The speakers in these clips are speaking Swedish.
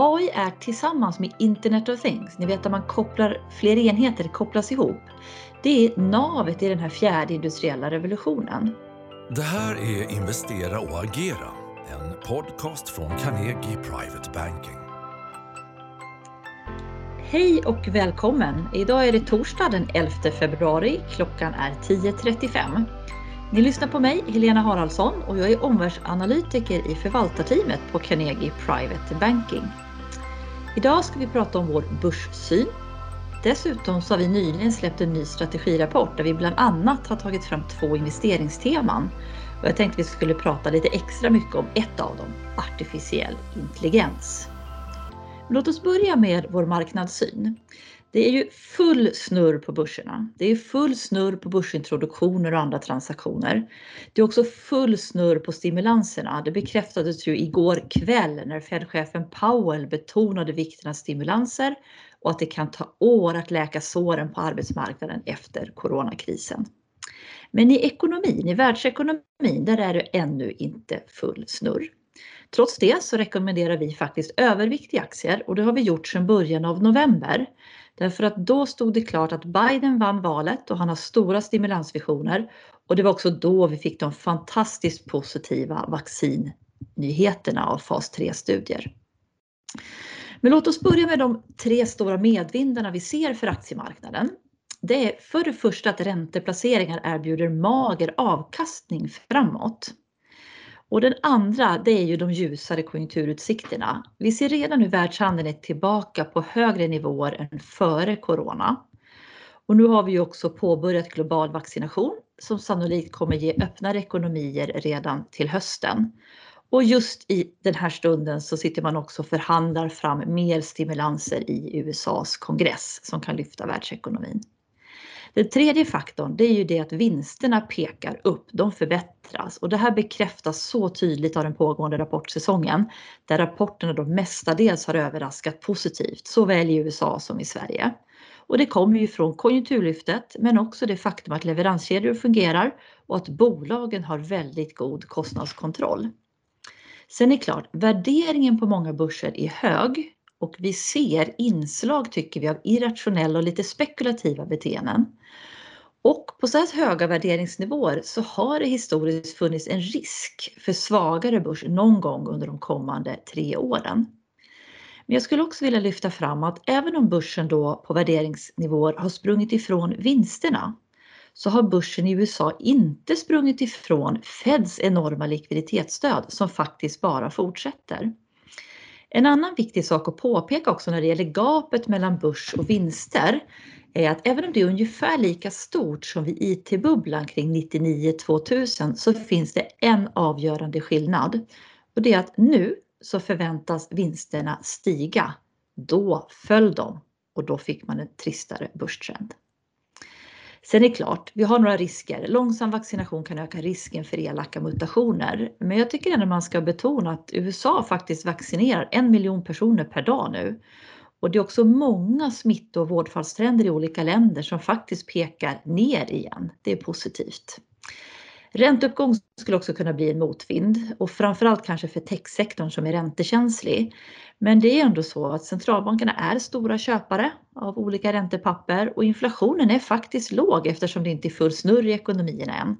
AI är tillsammans med Internet of Things, ni vet att man kopplar fler enheter, kopplas ihop. Det är navet i den här fjärde industriella revolutionen. Det här är Investera och agera, en podcast från Carnegie Private Banking. Hej och välkommen! Idag är det torsdag den 11 februari. Klockan är 10.35. Ni lyssnar på mig, Helena Haraldsson, och jag är omvärldsanalytiker i förvaltarteamet på Carnegie Private Banking. Idag ska vi prata om vår börssyn. Dessutom så har vi nyligen släppt en ny strategirapport där vi bland annat har tagit fram två investeringsteman. Och jag tänkte vi skulle prata lite extra mycket om ett av dem, artificiell intelligens. Låt oss börja med vår marknadssyn. Det är ju full snurr på börserna. Det är full snurr på börsintroduktioner och andra transaktioner. Det är också full snurr på stimulanserna. Det bekräftades ju igår kväll när Fed-chefen Powell betonade vikten av stimulanser och att det kan ta år att läka såren på arbetsmarknaden efter coronakrisen. Men i ekonomin, i världsekonomin, där är det ännu inte full snurr. Trots det så rekommenderar vi faktiskt övervikt aktier och det har vi gjort sedan början av november. Därför att då stod det klart att Biden vann valet och han har stora stimulansvisioner. Och det var också då vi fick de fantastiskt positiva vaccinnyheterna av fas 3-studier. Men låt oss börja med de tre stora medvindarna vi ser för aktiemarknaden. Det är för det första att ränteplaceringar erbjuder mager avkastning framåt. Och den andra, det är ju de ljusare konjunkturutsikterna. Vi ser redan hur världshandeln är tillbaka på högre nivåer än före corona. Och nu har vi ju också påbörjat global vaccination som sannolikt kommer ge öppnare ekonomier redan till hösten. Och just i den här stunden så sitter man också och förhandlar fram mer stimulanser i USAs kongress som kan lyfta världsekonomin. Den tredje faktorn det är ju det att vinsterna pekar upp, de förbättras och det här bekräftas så tydligt av den pågående rapportsäsongen där rapporterna då mestadels har överraskat positivt såväl i USA som i Sverige. Och det kommer ju från konjunkturlyftet men också det faktum att leveranskedjor fungerar och att bolagen har väldigt god kostnadskontroll. Sen är det klart, värderingen på många börser är hög och vi ser inslag tycker vi av irrationella och lite spekulativa beteenden. Och på så här höga värderingsnivåer så har det historiskt funnits en risk för svagare börs någon gång under de kommande tre åren. Men jag skulle också vilja lyfta fram att även om börsen då på värderingsnivåer har sprungit ifrån vinsterna så har börsen i USA inte sprungit ifrån Feds enorma likviditetsstöd som faktiskt bara fortsätter. En annan viktig sak att påpeka också när det gäller gapet mellan börs och vinster är att även om det är ungefär lika stort som vid IT-bubblan kring 99-2000 så finns det en avgörande skillnad. Och det är att nu så förväntas vinsterna stiga. Då föll de och då fick man en tristare börstrend. Sen är det klart, vi har några risker. Långsam vaccination kan öka risken för elaka mutationer. Men jag tycker ändå man ska betona att USA faktiskt vaccinerar en miljon personer per dag nu. Och det är också många smitto och vårdfallstrender i olika länder som faktiskt pekar ner igen. Det är positivt. Ränteuppgång skulle också kunna bli en motvind och framförallt kanske för techsektorn som är räntekänslig. Men det är ändå så att centralbankerna är stora köpare av olika räntepapper och inflationen är faktiskt låg eftersom det inte är full snurr i ekonomierna än.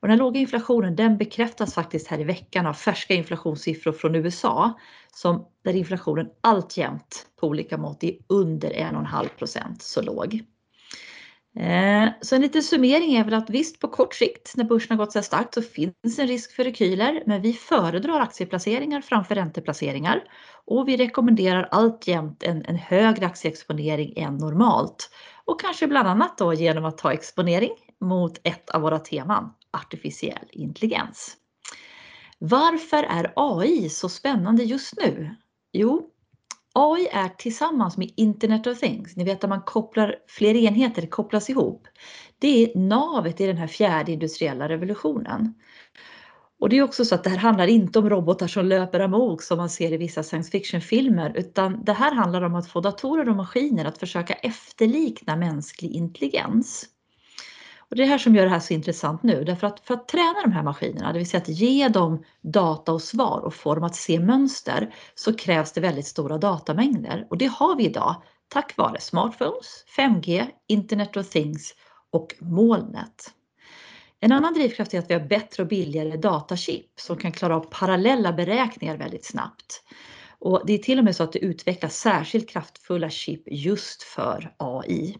Och den låga inflationen den bekräftas faktiskt här i veckan av färska inflationssiffror från USA som där inflationen alltjämt på olika mått är under 1,5% så låg. Eh, så en liten summering är väl att visst på kort sikt när börsen har gått så här starkt så finns en risk för rekyler men vi föredrar aktieplaceringar framför ränteplaceringar och vi rekommenderar alltjämt en, en högre aktieexponering än normalt och kanske bland annat då genom att ta exponering mot ett av våra teman, artificiell intelligens. Varför är AI så spännande just nu? Jo, AI är tillsammans med Internet of Things, ni vet att man kopplar fler enheter, kopplas ihop. Det är navet i den här fjärde industriella revolutionen. Och det är också så att det här handlar inte om robotar som löper amok som man ser i vissa science fiction-filmer utan det här handlar om att få datorer och maskiner att försöka efterlikna mänsklig intelligens. Och det är det här som gör det här så intressant nu, därför att för att träna de här maskinerna, det vill säga att ge dem data och svar och få dem att se mönster, så krävs det väldigt stora datamängder. Och det har vi idag tack vare smartphones, 5G, Internet of Things och molnet. En annan drivkraft är att vi har bättre och billigare datachip som kan klara av parallella beräkningar väldigt snabbt. Och det är till och med så att det utvecklas särskilt kraftfulla chip just för AI.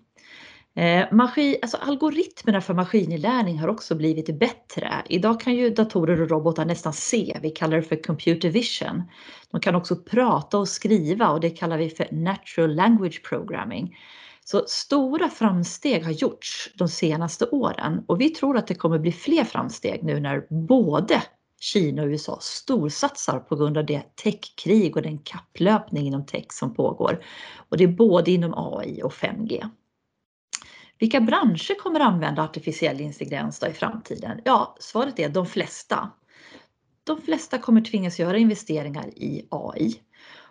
Eh, maskin, alltså algoritmerna för maskininlärning har också blivit bättre. Idag kan ju datorer och robotar nästan se, vi kallar det för computer vision. De kan också prata och skriva och det kallar vi för natural language programming. Så stora framsteg har gjorts de senaste åren och vi tror att det kommer bli fler framsteg nu när både Kina och USA storsatsar på grund av det techkrig och den kapplöpning inom tech som pågår. Och det är både inom AI och 5G. Vilka branscher kommer använda artificiell intelligens i framtiden? Ja, svaret är de flesta. De flesta kommer tvingas göra investeringar i AI.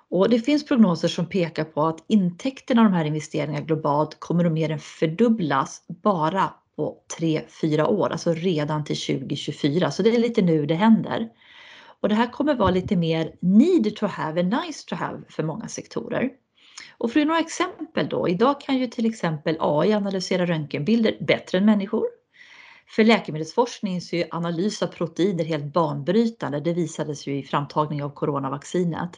Och det finns prognoser som pekar på att intäkterna av de här investeringarna globalt kommer att mer än fördubblas bara på 3-4 år, alltså redan till 2024. Så det är lite nu det händer. Och det här kommer vara lite mer need to have än nice to have för många sektorer. Och för några exempel då, idag kan ju till exempel AI analysera röntgenbilder bättre än människor. För läkemedelsforskning så är analys av proteiner helt banbrytande. Det visades ju i framtagning av coronavaccinet.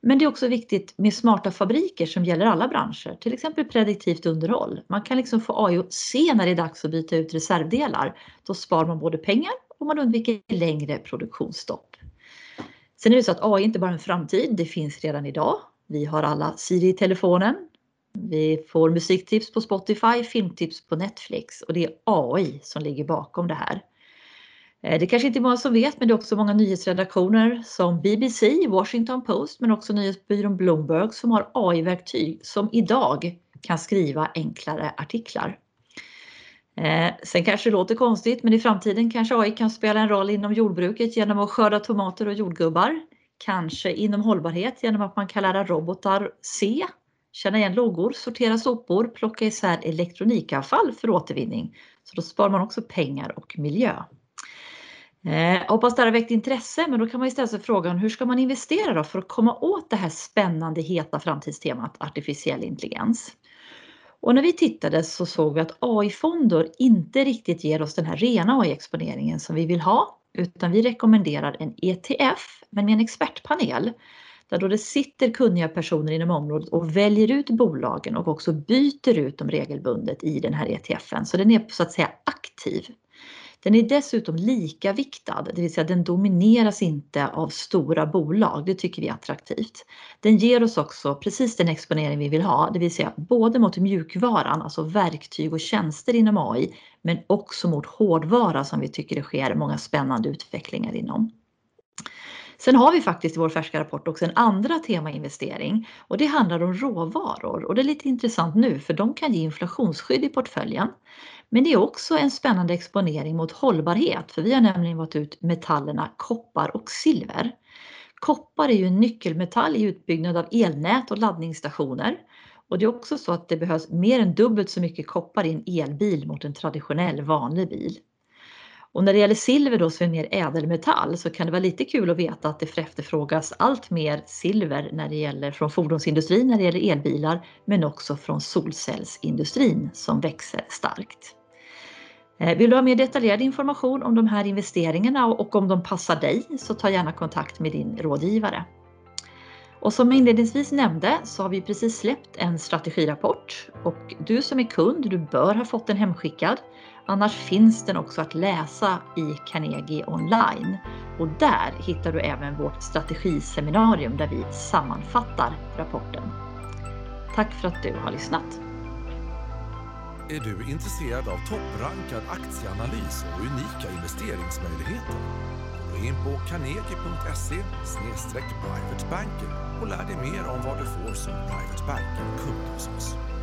Men det är också viktigt med smarta fabriker som gäller alla branscher, till exempel prediktivt underhåll. Man kan liksom få AI att se när det är dags att byta ut reservdelar. Då sparar man både pengar och man undviker längre produktionsstopp. Sen är det så att AI inte bara är en framtid, det finns redan idag. Vi har alla Siri i telefonen. Vi får musiktips på Spotify, filmtips på Netflix och det är AI som ligger bakom det här. Eh, det kanske inte är många som vet, men det är också många nyhetsredaktioner som BBC, Washington Post, men också nyhetsbyrån Bloomberg som har AI-verktyg som idag kan skriva enklare artiklar. Eh, sen kanske det låter konstigt, men i framtiden kanske AI kan spela en roll inom jordbruket genom att skörda tomater och jordgubbar. Kanske inom hållbarhet genom att man kan lära robotar se, känna igen loggor, sortera sopor, plocka isär elektronikavfall för återvinning. Så då sparar man också pengar och miljö. Eh, hoppas det här har väckt intresse, men då kan man ju ställa sig frågan hur ska man investera då för att komma åt det här spännande heta framtidstemat artificiell intelligens? Och när vi tittade så såg vi att AI-fonder inte riktigt ger oss den här rena AI-exponeringen som vi vill ha, utan vi rekommenderar en ETF, men med en expertpanel där då det sitter kunniga personer inom området och väljer ut bolagen och också byter ut dem regelbundet i den här ETFen. Så den är så att säga aktiv. Den är dessutom lika viktad, det vill säga den domineras inte av stora bolag. Det tycker vi är attraktivt. Den ger oss också precis den exponering vi vill ha, det vill säga både mot mjukvaran, alltså verktyg och tjänster inom AI, men också mot hårdvara som vi tycker det sker många spännande utvecklingar inom. Sen har vi faktiskt i vår färska rapport också en andra temainvestering och det handlar om råvaror och det är lite intressant nu för de kan ge inflationsskydd i portföljen. Men det är också en spännande exponering mot hållbarhet för vi har nämligen valt ut metallerna koppar och silver. Koppar är ju en nyckelmetall i utbyggnad av elnät och laddningsstationer. Och det är också så att det behövs mer än dubbelt så mycket koppar i en elbil mot en traditionell vanlig bil. Och när det gäller silver då som är mer ädelmetall så kan det vara lite kul att veta att det efterfrågas allt mer silver när det gäller från fordonsindustrin när det gäller elbilar men också från solcellsindustrin som växer starkt. Eh, vill du ha mer detaljerad information om de här investeringarna och om de passar dig så ta gärna kontakt med din rådgivare. Och som jag inledningsvis nämnde så har vi precis släppt en strategirapport och du som är kund, du bör ha fått den hemskickad. Annars finns den också att läsa i Carnegie online och där hittar du även vårt strategiseminarium där vi sammanfattar rapporten. Tack för att du har lyssnat! Är du intresserad av topprankad aktieanalys och unika investeringsmöjligheter? Gå in på carnegie.se privatebanker och lär dig mer om vad du får som private banker-kund hos oss.